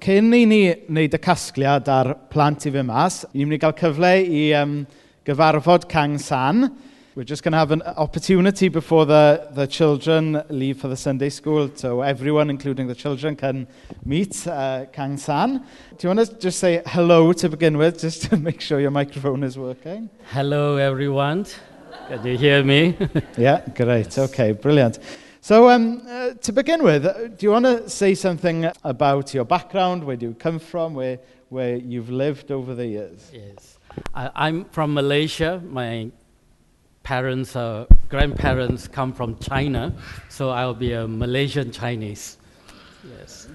cyn i ni wneud y casgliad ar plant i fy mas, ni'n mynd i gael cyfle i um, gyfarfod Kang San. We're just going to have an opportunity before the, the children leave for the Sunday school, so everyone, including the children, can meet uh, Kang San. Do you want to just say hello to begin with, just to make sure your microphone is working? Hello, everyone. Can you hear me? yeah, great. Okay, brilliant. So, um, uh, to begin with, uh, do you want to say something about your background, where do you come from, where, where you've lived over the years? Yes. I, I'm from Malaysia. My parents, uh, grandparents come from China, so I'll be a Malaysian Chinese. Yes.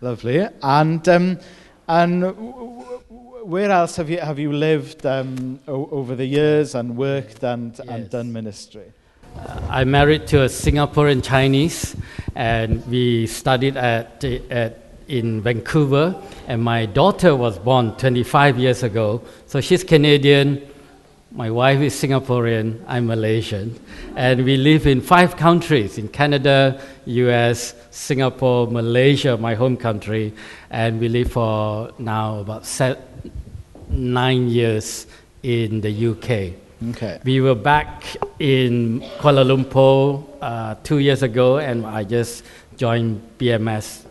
Lovely. And, um, and where else have you, have you lived um, over the years and worked and, yes. and done ministry? I'm married to a Singaporean Chinese, and we studied at, at in Vancouver. And my daughter was born 25 years ago, so she's Canadian. My wife is Singaporean. I'm Malaysian, and we live in five countries: in Canada, U.S., Singapore, Malaysia, my home country, and we live for now about nine years in the UK. Okay. We were back in Kuala Lumpur uh, two years ago, and I just joined BMS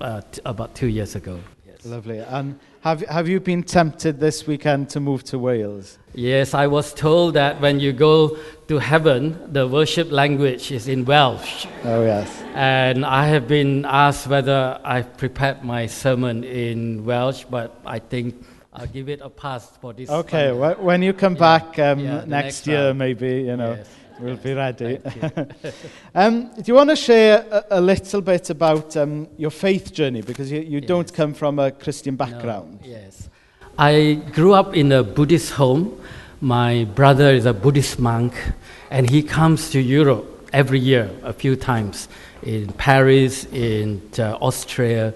uh, t- about two years ago. Yes. Lovely. And have, have you been tempted this weekend to move to Wales? yes, I was told that when you go to heaven, the worship language is in Welsh. Oh, yes. And I have been asked whether I've prepared my sermon in Welsh, but I think I'll give it a pass for this. Okay, when you come Yeah, back um, yeah, next, next year, round. maybe, you know, Yes, we'll yes, be ready. um, do you want to share a, a little bit about um, your faith journey? Because you, you don't come from a Christian No, background. yes. I grew up in a Buddhist home. My brother is a Buddhist monk, and he comes to Europe every year, a few times, in Paris, in uh, Austria,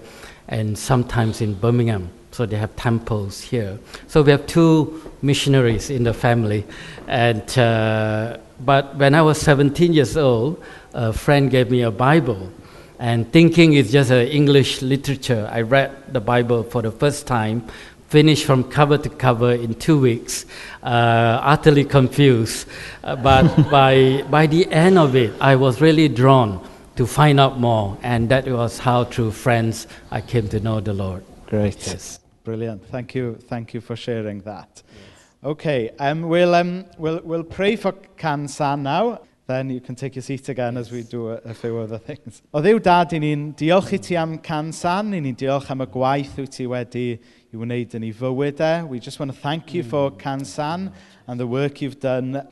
and sometimes in Birmingham. So they have temples here. So we have two missionaries in the family. And, uh, but when I was 17 years old, a friend gave me a Bible. And thinking it's just an English literature, I read the Bible for the first time, finished from cover to cover in two weeks, uh, utterly confused. Uh, but by, by the end of it, I was really drawn to find out more. And that was how, through friends, I came to know the Lord. Great. Yes. Brilliant. Thank you, thank you for sharing that. Yes. Okay, um, we'll, um, we'll, we'll pray for Kansan now. Then you can take your seat again as we do a, a few other things. O ddiw dad, i ni'n diolch i ti am Kansan. I ni'n diolch am y gwaith wyt ti wedi i wneud yn ei fywydau. E. We just want to thank you for mm. Kansan and the work you've done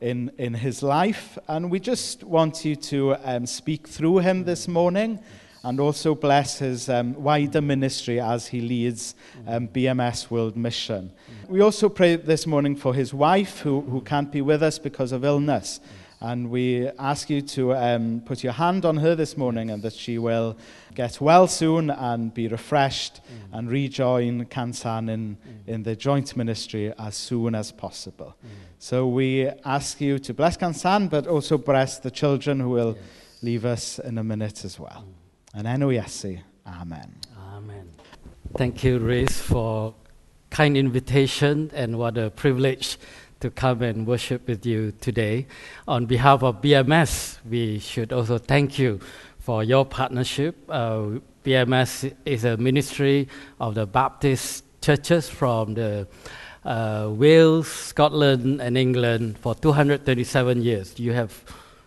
in, in his life. And we just want you to um, speak through him this morning. And also bless his um, wider ministry as he leads um, BMS World Mission. We also pray this morning for his wife, who, who can't be with us because of illness. And we ask you to um, put your hand on her this morning and that she will get well soon and be refreshed and rejoin Kang San in, in the joint ministry as soon as possible. So we ask you to bless Kang San, but also bless the children who will leave us in a minute as well. Yn enw Iesu, amen. Amen. Thank you, Reese, for kind invitation and what a privilege to come and worship with you today. On behalf of BMS, we should also thank you for your partnership. Uh, BMS is a ministry of the Baptist churches from the uh, Wales, Scotland, and England for 237 years. You have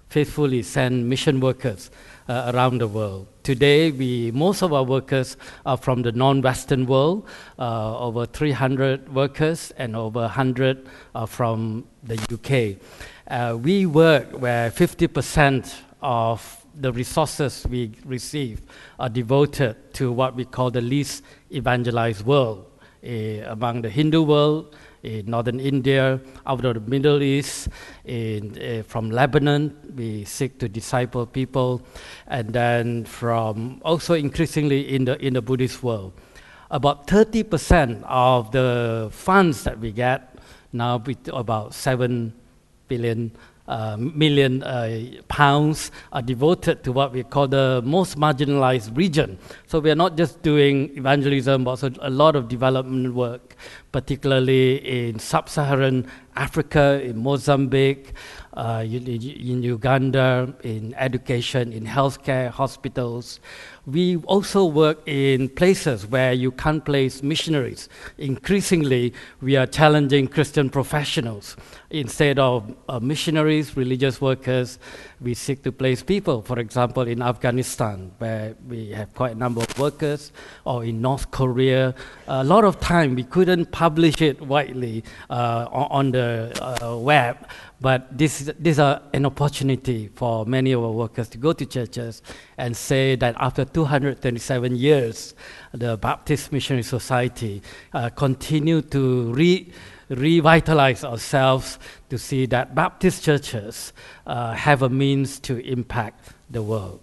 faithfully sent mission workers uh, around the world. Today, we, most of our workers are from the non-Western world, uh, over 300 workers and over 100 are from the UK. Uh, we work where 50% of the resources we receive are devoted to what we call the least evangelized world, eh, among the Hindu world, in northern India, out of the Middle East, in, uh, from Lebanon, we seek to disciple people, and then from also increasingly in the in the Buddhist world. About 30% of the funds that we get now, with about seven billion million uh, pounds are devoted to what we call the most marginalized region. So we are not just doing evangelism, but also a lot of development work, particularly in sub Saharan Africa, in Mozambique, uh, in, in Uganda, in education, in healthcare, hospitals. We also work in places where you can't place missionaries. Increasingly, we are challenging Christian professionals. Instead of uh, missionaries, religious workers, we seek to place people. For example, in Afghanistan, where we have quite a number of workers, or in North Korea. A lot of time we couldn't publish it widely uh, on the uh, web, but this is, this is an opportunity for many of our workers to go to churches and say that after 237 years, the Baptist Missionary Society uh, continue to re, revitalize ourselves to see that Baptist churches uh, have a means to impact the world.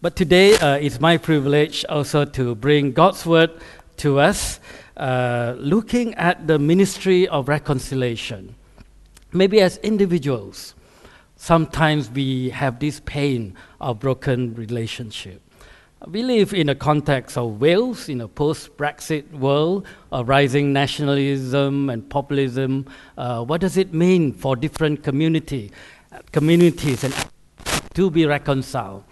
But today uh, it's my privilege also to bring God's word to us, uh, looking at the ministry of reconciliation maybe as individuals, sometimes we have this pain of broken relationship. We live in a context of Wales, in a post Brexit world, of rising nationalism and populism. Uh, what does it mean for different community, communities and to be reconciled?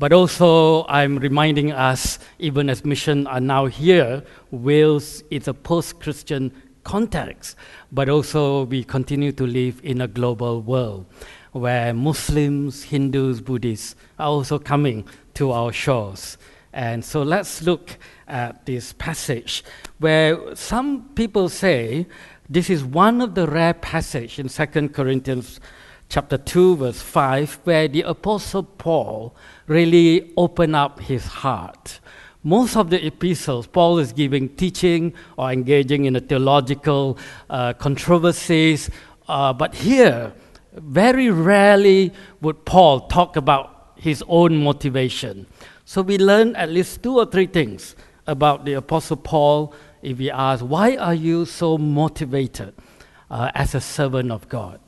But also, I'm reminding us, even as mission are now here, Wales is a post Christian context, but also we continue to live in a global world where Muslims, Hindus, Buddhists are also coming to our shores. And so let's look at this passage where some people say this is one of the rare passages in 2 Corinthians chapter 2 verse 5 where the apostle Paul really opened up his heart most of the epistles, Paul is giving teaching or engaging in a theological uh, controversies. Uh, but here, very rarely would Paul talk about his own motivation. So we learn at least two or three things about the Apostle Paul if we ask, why are you so motivated uh, as a servant of God?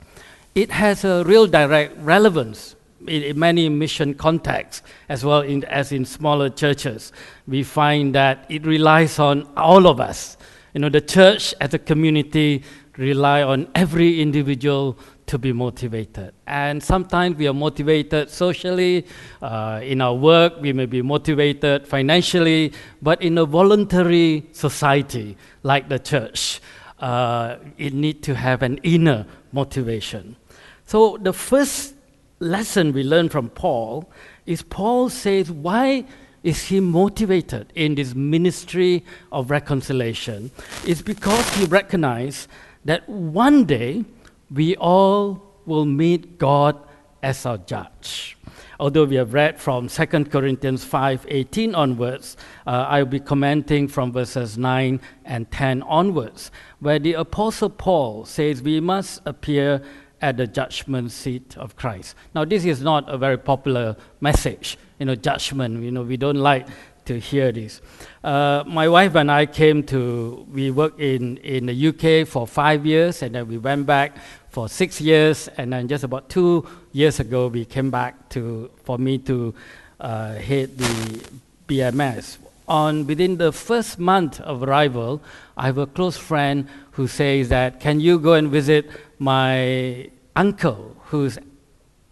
It has a real direct relevance in, many mission contexts, as well in, as in smaller churches, we find that it relies on all of us. You know, the church as a community rely on every individual to be motivated. And sometimes we are motivated socially, uh, in our work, we may be motivated financially, but in a voluntary society like the church, uh, it needs to have an inner motivation. So the first lesson we learn from Paul is Paul says, why is he motivated in this ministry of reconciliation? It's because he recognized that one day we all will meet God as our judge. Although we have read from 2 Corinthians 5:18 onwards, uh, I'll be commenting from verses 9 and 10 onwards, where the apostle Paul says we must appear at the judgment seat of Christ. Now, this is not a very popular message, you know, judgment. You know, we don't like to hear this. Uh, my wife and I came to, we worked in, in the UK for five years, and then we went back for six years, and then just about two years ago, we came back to, for me to uh, the BMS. On within the first month of arrival, I have a close friend who says that, can you go and visit my uncle who's,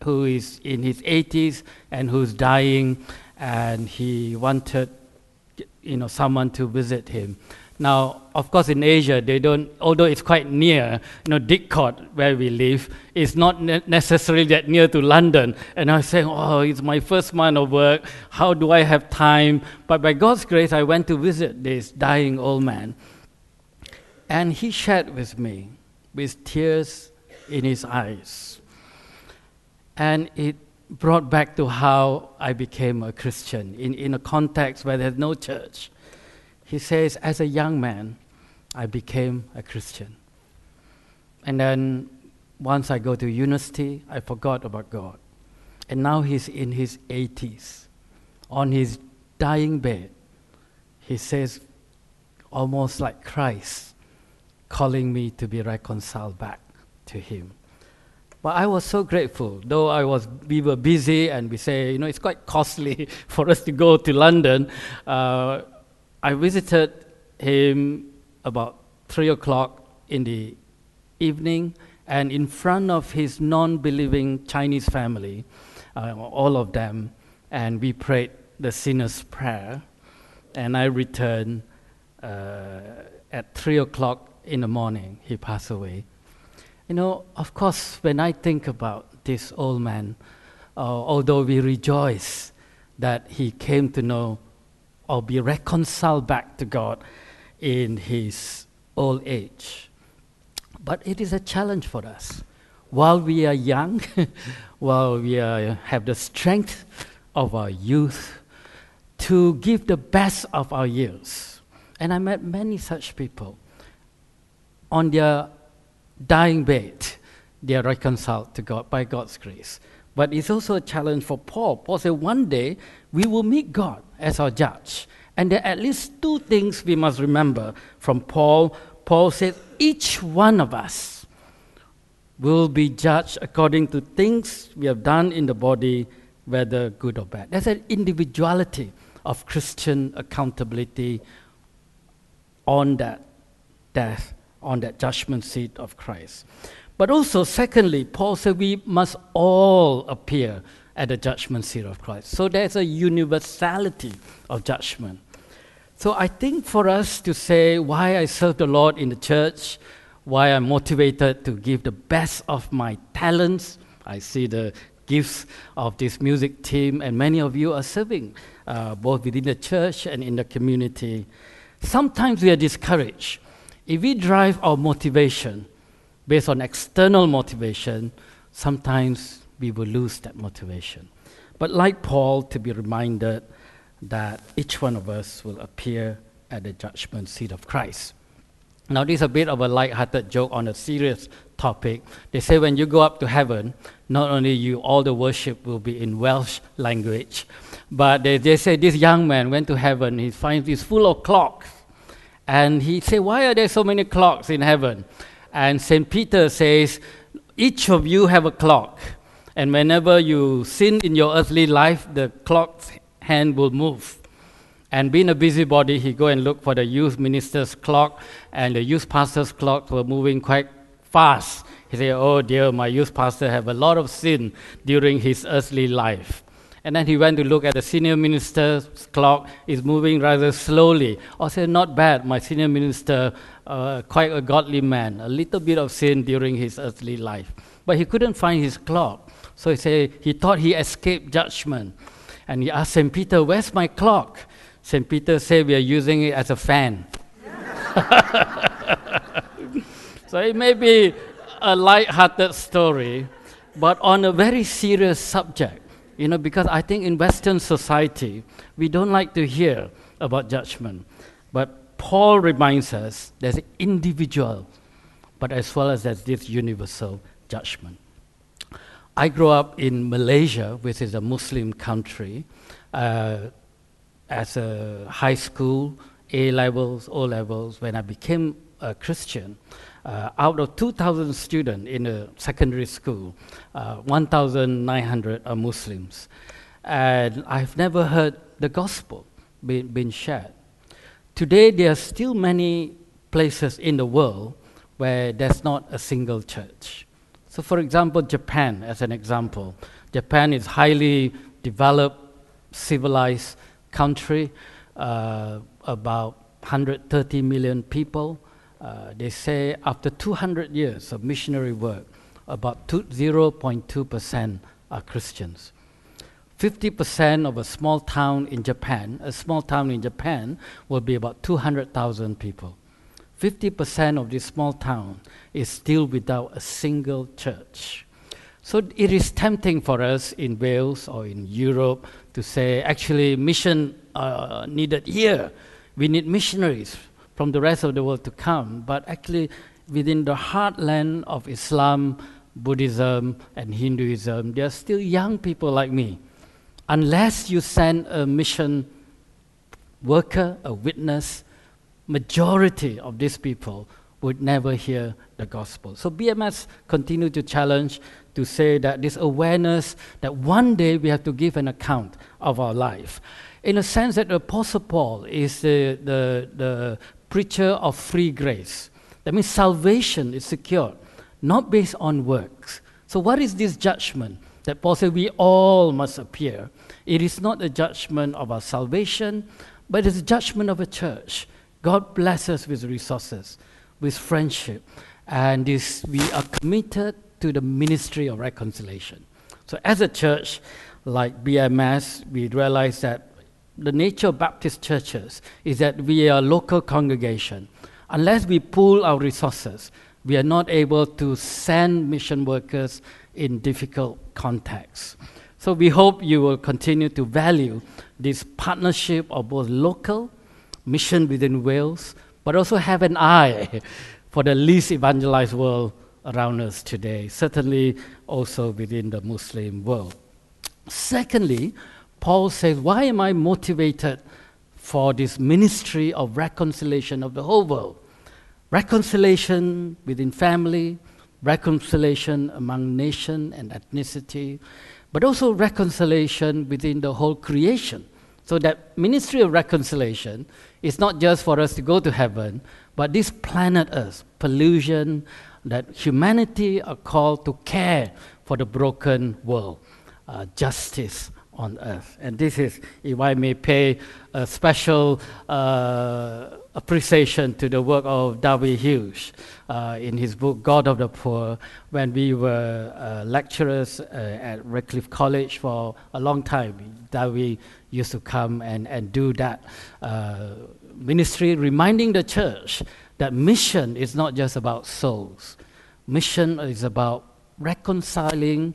who is in his 80s and who's dying, and he wanted you know, someone to visit him. Now, of course, in Asia, they don't, although it's quite near, you know, Didcot, where we live, is not ne- necessarily that near to London. And I was saying, oh, it's my first month of work. How do I have time? But by God's grace, I went to visit this dying old man. And he shared with me with tears in his eyes. And it brought back to how I became a Christian in, in a context where there's no church. He says, as a young man, I became a Christian. And then once I go to university, I forgot about God. And now he's in his 80s. On his dying bed, he says, almost like Christ, calling me to be reconciled back to Him. But I was so grateful, though I was, we were busy and we say, you know, it's quite costly for us to go to London. Uh, I visited him about three o'clock in the evening, and in front of his non believing Chinese family, uh, all of them, and we prayed the sinner's prayer. And I returned uh, at three o'clock in the morning. He passed away. You know, of course, when I think about this old man, uh, although we rejoice that he came to know or be reconciled back to God in his old age, but it is a challenge for us. While we are young, while we are, have the strength of our youth, to give the best of our years. And I met many such people. On their dying bed, they are reconciled to God by God's grace. But it's also a challenge for Paul. Paul said, one day we will meet God as our judge. And there are at least two things we must remember from Paul. Paul said, each one of us will be judged according to things we have done in the body, whether good or bad. There's an individuality of Christian accountability on that death on that judgment seat of Christ. But also, secondly, Paul said we must all appear at the judgment seat of Christ. So there's a universality of judgment. So I think for us to say why I serve the Lord in the church, why I'm motivated to give the best of my talents, I see the gifts of this music team, and many of you are serving uh, both within the church and in the community. Sometimes we are discouraged if we drive our motivation based on external motivation, sometimes we will lose that motivation. But like Paul, to be reminded that each one of us will appear at the judgment seat of Christ. Now, this is a bit of a light-hearted joke on a serious topic. They say when you go up to heaven, not only you, all the worship will be in Welsh language, but they, they say this young man went to heaven. He finds it's full of clocks and he said, Why are there so many clocks in heaven? And St. Peter says, Each of you have a clock. And whenever you sin in your earthly life, the clock's hand will move. And being a busybody, he go and look for the youth minister's clock, and the youth pastor's clock were moving quite fast. He said, Oh dear, my youth pastor have a lot of sin during his earthly life. And then he went to look at the senior minister's clock, It's moving rather slowly. I said, not bad, my senior minister, uh, quite a godly man, a little bit of sin during his earthly life. But he couldn't find his clock. So he said, he thought he escaped judgment. And he asked St. Peter, where's my clock? St. Peter said, we are using it as a fan. so it may be a light-hearted story, but on a very serious subject. You know, because I think in Western society, we don't like to hear about judgment. But Paul reminds us there's individual, but as well as there's this universal judgment. I grew up in Malaysia, which is a Muslim country, uh, as a high school, A levels, O levels. When I became a Christian, uh, out of 2,000 students in a secondary school, uh, 1,900 are Muslims. And I've never heard the gospel being, shared. Today, there are still many places in the world where there's not a single church. So, for example, Japan, as an example, Japan is highly developed, civilized country, uh, about 130 million people. Uh, they say after 200 years of missionary work, about 0.2% are Christians. 50% of a small town in Japan, a small town in Japan will be about 200,000 people. 50% of this small town is still without a single church. So it is tempting for us in Wales or in Europe to say, actually, mission uh, needed here. We need missionaries from the rest of the world to come, but actually within the heartland of Islam, Buddhism, and Hinduism, there are still young people like me. Unless you send a mission worker, a witness, majority of these people would never hear the gospel. So BMS continue to challenge to say that this awareness that one day we have to give an account of our life. In a sense that the Apostle Paul is the, the, the preacher of free grace. That means salvation is secure, not based on works. So what is this judgment? That Paul said we all must appear. It is not a judgment of our salvation, but it's a judgment of a church. God bless us with resources, with friendship, and this, we are committed to the ministry of reconciliation. So, as a church like BMS, we realize that the nature of Baptist churches is that we are a local congregation. Unless we pool our resources, we are not able to send mission workers in difficult contexts. So we hope you will continue to value this partnership of both local mission within Wales, but also have an eye for the least evangelized world around us today, certainly also within the Muslim world. Secondly, Paul says, Why am I motivated for this ministry of reconciliation of the whole world? Reconciliation within family, reconciliation among nation and ethnicity, but also reconciliation within the whole creation. So that ministry of reconciliation is not just for us to go to heaven, but this planet Earth, pollution, that humanity are called to care for the broken world, uh, justice on earth. And this is, if I may pay a special uh, appreciation to the work of Dewi Hughes uh, in his book God of the Poor. When we were uh, lecturers uh, at Redcliffe College for a long time, Darby used to come and, and do that uh, ministry, reminding the church that mission is not just about souls. Mission is about reconciling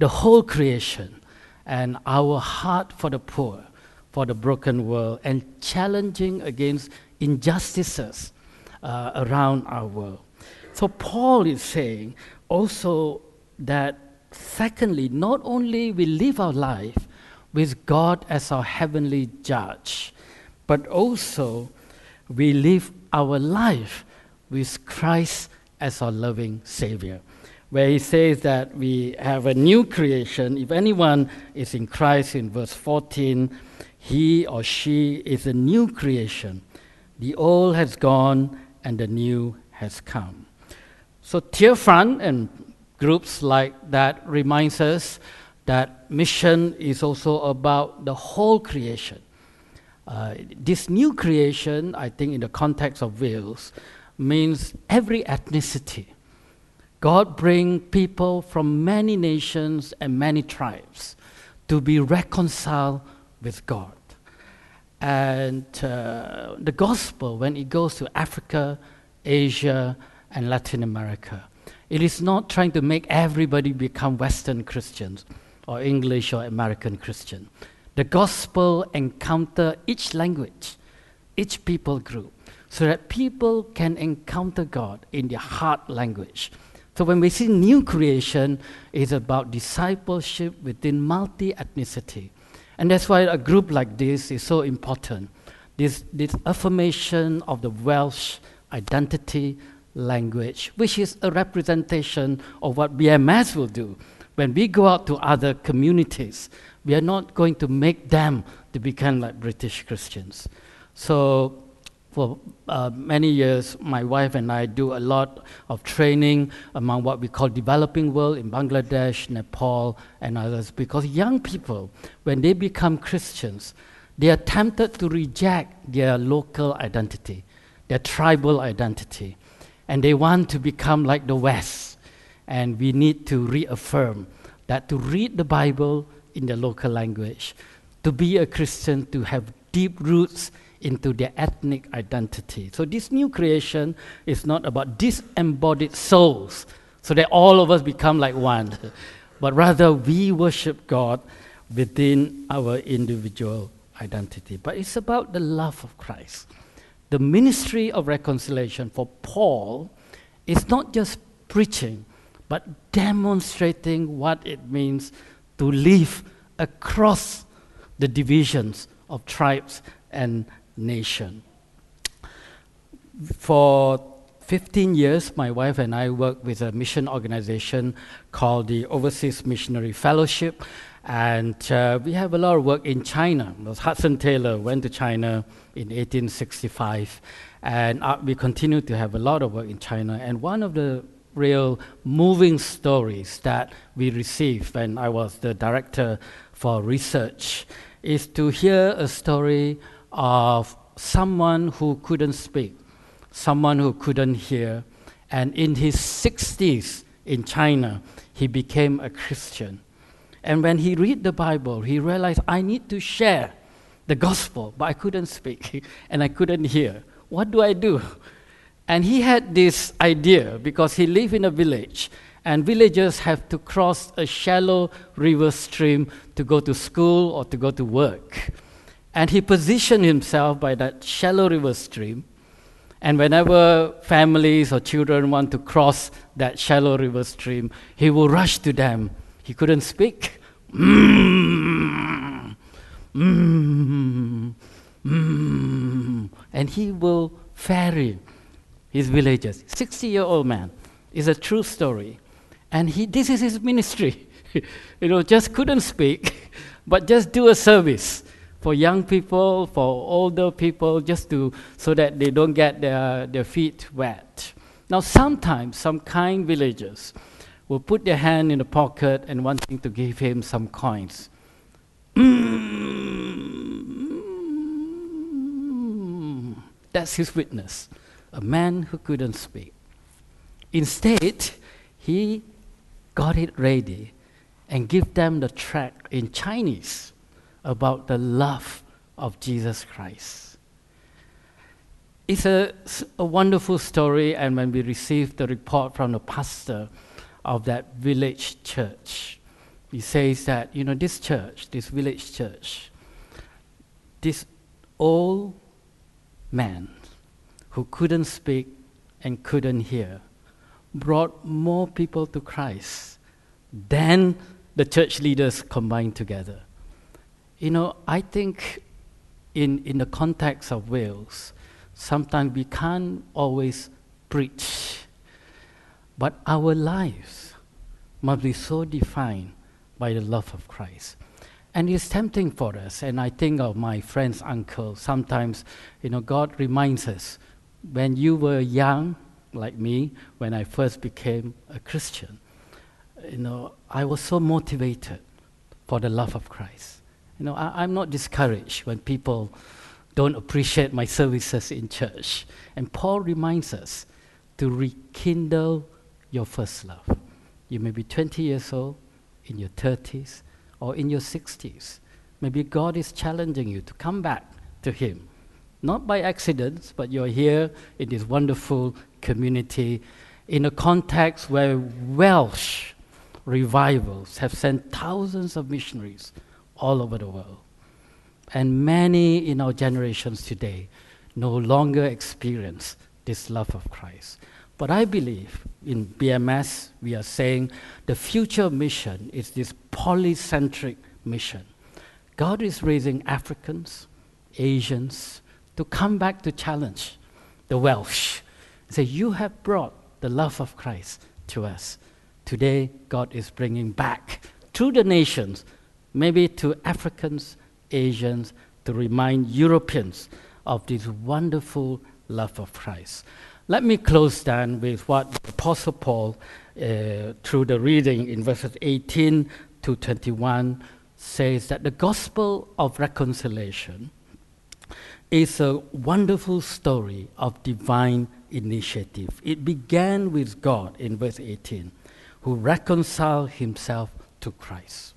the whole creation and our heart for the poor, for the broken world, and challenging against injustices uh, around our world. So, Paul is saying also that, secondly, not only we live our life with God as our heavenly judge, but also we live our life with Christ as our loving Savior. Where he says that we have a new creation. If anyone is in Christ, in verse 14, he or she is a new creation. The old has gone and the new has come. So Tearfund and groups like that reminds us that mission is also about the whole creation. Uh, this new creation, I think, in the context of Wales, means every ethnicity. God bring people from many nations and many tribes to be reconciled with God. And uh, the gospel, when it goes to Africa, Asia, and Latin America, it is not trying to make everybody become Western Christians or English or American Christian. The gospel encounter each language, each people group, so that people can encounter God in their heart language. So when we see new creation, it's about discipleship within multi-ethnicity. And that's why a group like this is so important. This, this affirmation of the Welsh identity language, which is a representation of what BMS will do. When we go out to other communities, we are not going to make them to become like British Christians. So for uh, many years, my wife and I do a lot of training among what we call developing world in Bangladesh, Nepal, and others. Because young people, when they become Christians, they are tempted to reject their local identity, their tribal identity, and they want to become like the West. And we need to reaffirm that to read the Bible in the local language, to be a Christian, to have deep roots into their ethnic identity. So, this new creation is not about disembodied souls, so that all of us become like one, but rather we worship God within our individual identity. But it's about the love of Christ. The ministry of reconciliation for Paul is not just preaching, but demonstrating what it means to live across the divisions of tribes and nation. For 15 years, my wife and I worked with a mission organization called the Overseas Missionary Fellowship. And uh, we have a lot of work in China. Hudson Taylor went to China in 1865. And uh, we continue to have a lot of work in China. And one of the real moving stories that we received when I was the director for research is to hear a story of someone who couldn't speak, someone who couldn't hear, and in his 60s in China, he became a Christian. And when he read the Bible, he realized I need to share the gospel, but I couldn't speak and I couldn't hear. What do I do? And he had this idea because he lived in a village, and villagers have to cross a shallow river stream to go to school or to go to work. And he positioned himself by that shallow river stream. And whenever families or children want to cross that shallow river stream, he will rush to them. He couldn't speak. Mm, mm, mm, and he will ferry his villagers. 60 year old man. is a true story. And he, this is his ministry. you know, just couldn't speak, but just do a service for young people, for older people, just to, so that they don't get their, their feet wet. Now, sometimes some kind villagers will put their hand in the pocket and wanting to give him some coins. Mm, that's his witness a man who couldn't speak. Instead, he got it ready and give them the track in Chinese about the love of Jesus Christ. It's a, a wonderful story, and when we received the report from the pastor of that village church, he says that, you know, this church, this village church, this old man who couldn't speak and couldn't hear brought more people to Christ than the church leaders combined together. You know, I think in, in the context of Wales, sometimes we can't always preach, but our lives must be so defined by the love of Christ. And it's tempting for us, and I think of my friend's uncle. Sometimes, you know, God reminds us when you were young, like me, when I first became a Christian, you know, I was so motivated for the love of Christ. You know, I, am not discouraged when people don't appreciate my services in church. And Paul reminds us to rekindle your first love. You may be 20 years old, in your 30s, or in your 60s. Maybe God is challenging you to come back to Him not by accident, but you're here in this wonderful community in a context where Welsh revivals have sent thousands of missionaries all over the world. And many in our generations today no longer experience this love of Christ. But I believe in BMS, we are saying the future mission is this polycentric mission. God is raising Africans, Asians, to come back to challenge the Welsh. Say, you have brought the love of Christ to us. Today, God is bringing back to the nations, maybe to Africans, Asians, to remind Europeans of this wonderful love of Christ. Let me close then with what Apostle Paul, uh, through the reading in verses 18 to 21, says that the gospel of reconciliation is a wonderful story of divine initiative. It began with God in verse 18, who reconciled himself to Christ.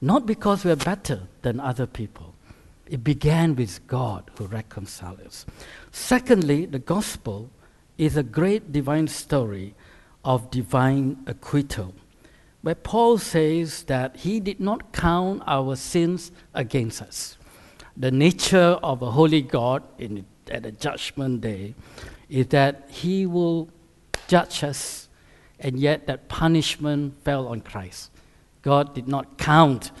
Not because we're better than other people, it began with God who reconciled us. Secondly, the gospel is a great divine story of divine acquittal, where Paul says that he did not count our sins against us the nature of a holy God in, at the judgment day is that he will judge us, and yet that punishment fell on Christ. God did not count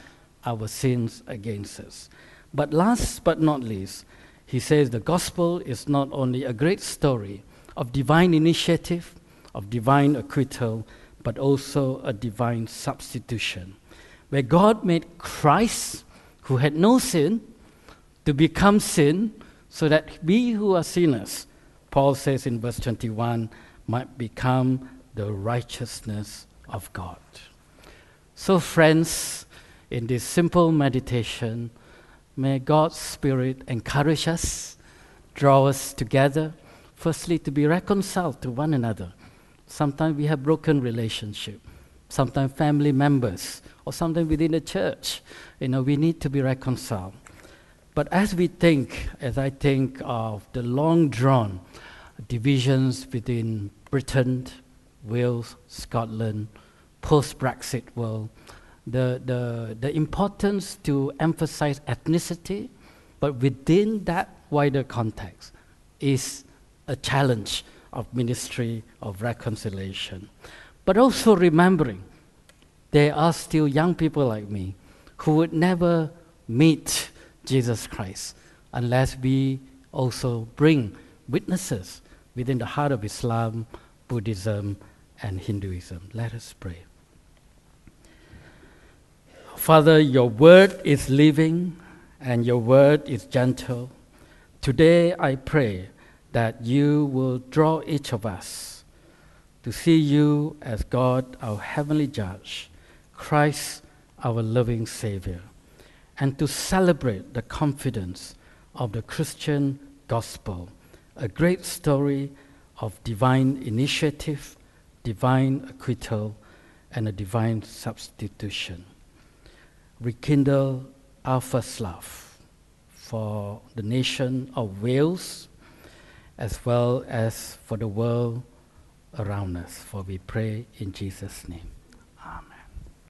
our sins against us. But last but not least, he says the gospel is not only a great story of divine initiative, of divine acquittal, but also a divine substitution, where God made Christ, who had no sin, to become sin, so that we who are sinners, Paul says in verse 21, might become the righteousness of God. So, friends, in this simple meditation, may God's Spirit encourage us, draw us together, firstly, to be reconciled to one another. Sometimes we have broken relationship. Sometimes family members, or sometimes within the church, you know, we need to be reconciled. But as we think, as I think of the long drawn divisions between Britain, Wales, Scotland, post Brexit world, the, the, the importance to emphasize ethnicity, but within that wider context, is a challenge of ministry of reconciliation. But also remembering there are still young people like me who would never meet Jesus Christ unless we also bring witnesses within the heart of Islam, Buddhism, and Hinduism. Let us pray. Father, your word is living and your word is gentle. Today I pray that you will draw each of us to see you as God, our heavenly judge, Christ, our loving Savior, and to celebrate the confidence of the Christian gospel, a great story of divine initiative, divine acquittal, and a divine substitution. Rekindle our first love for the nation of Wales as well as for the world around us. For we pray in Jesus' name.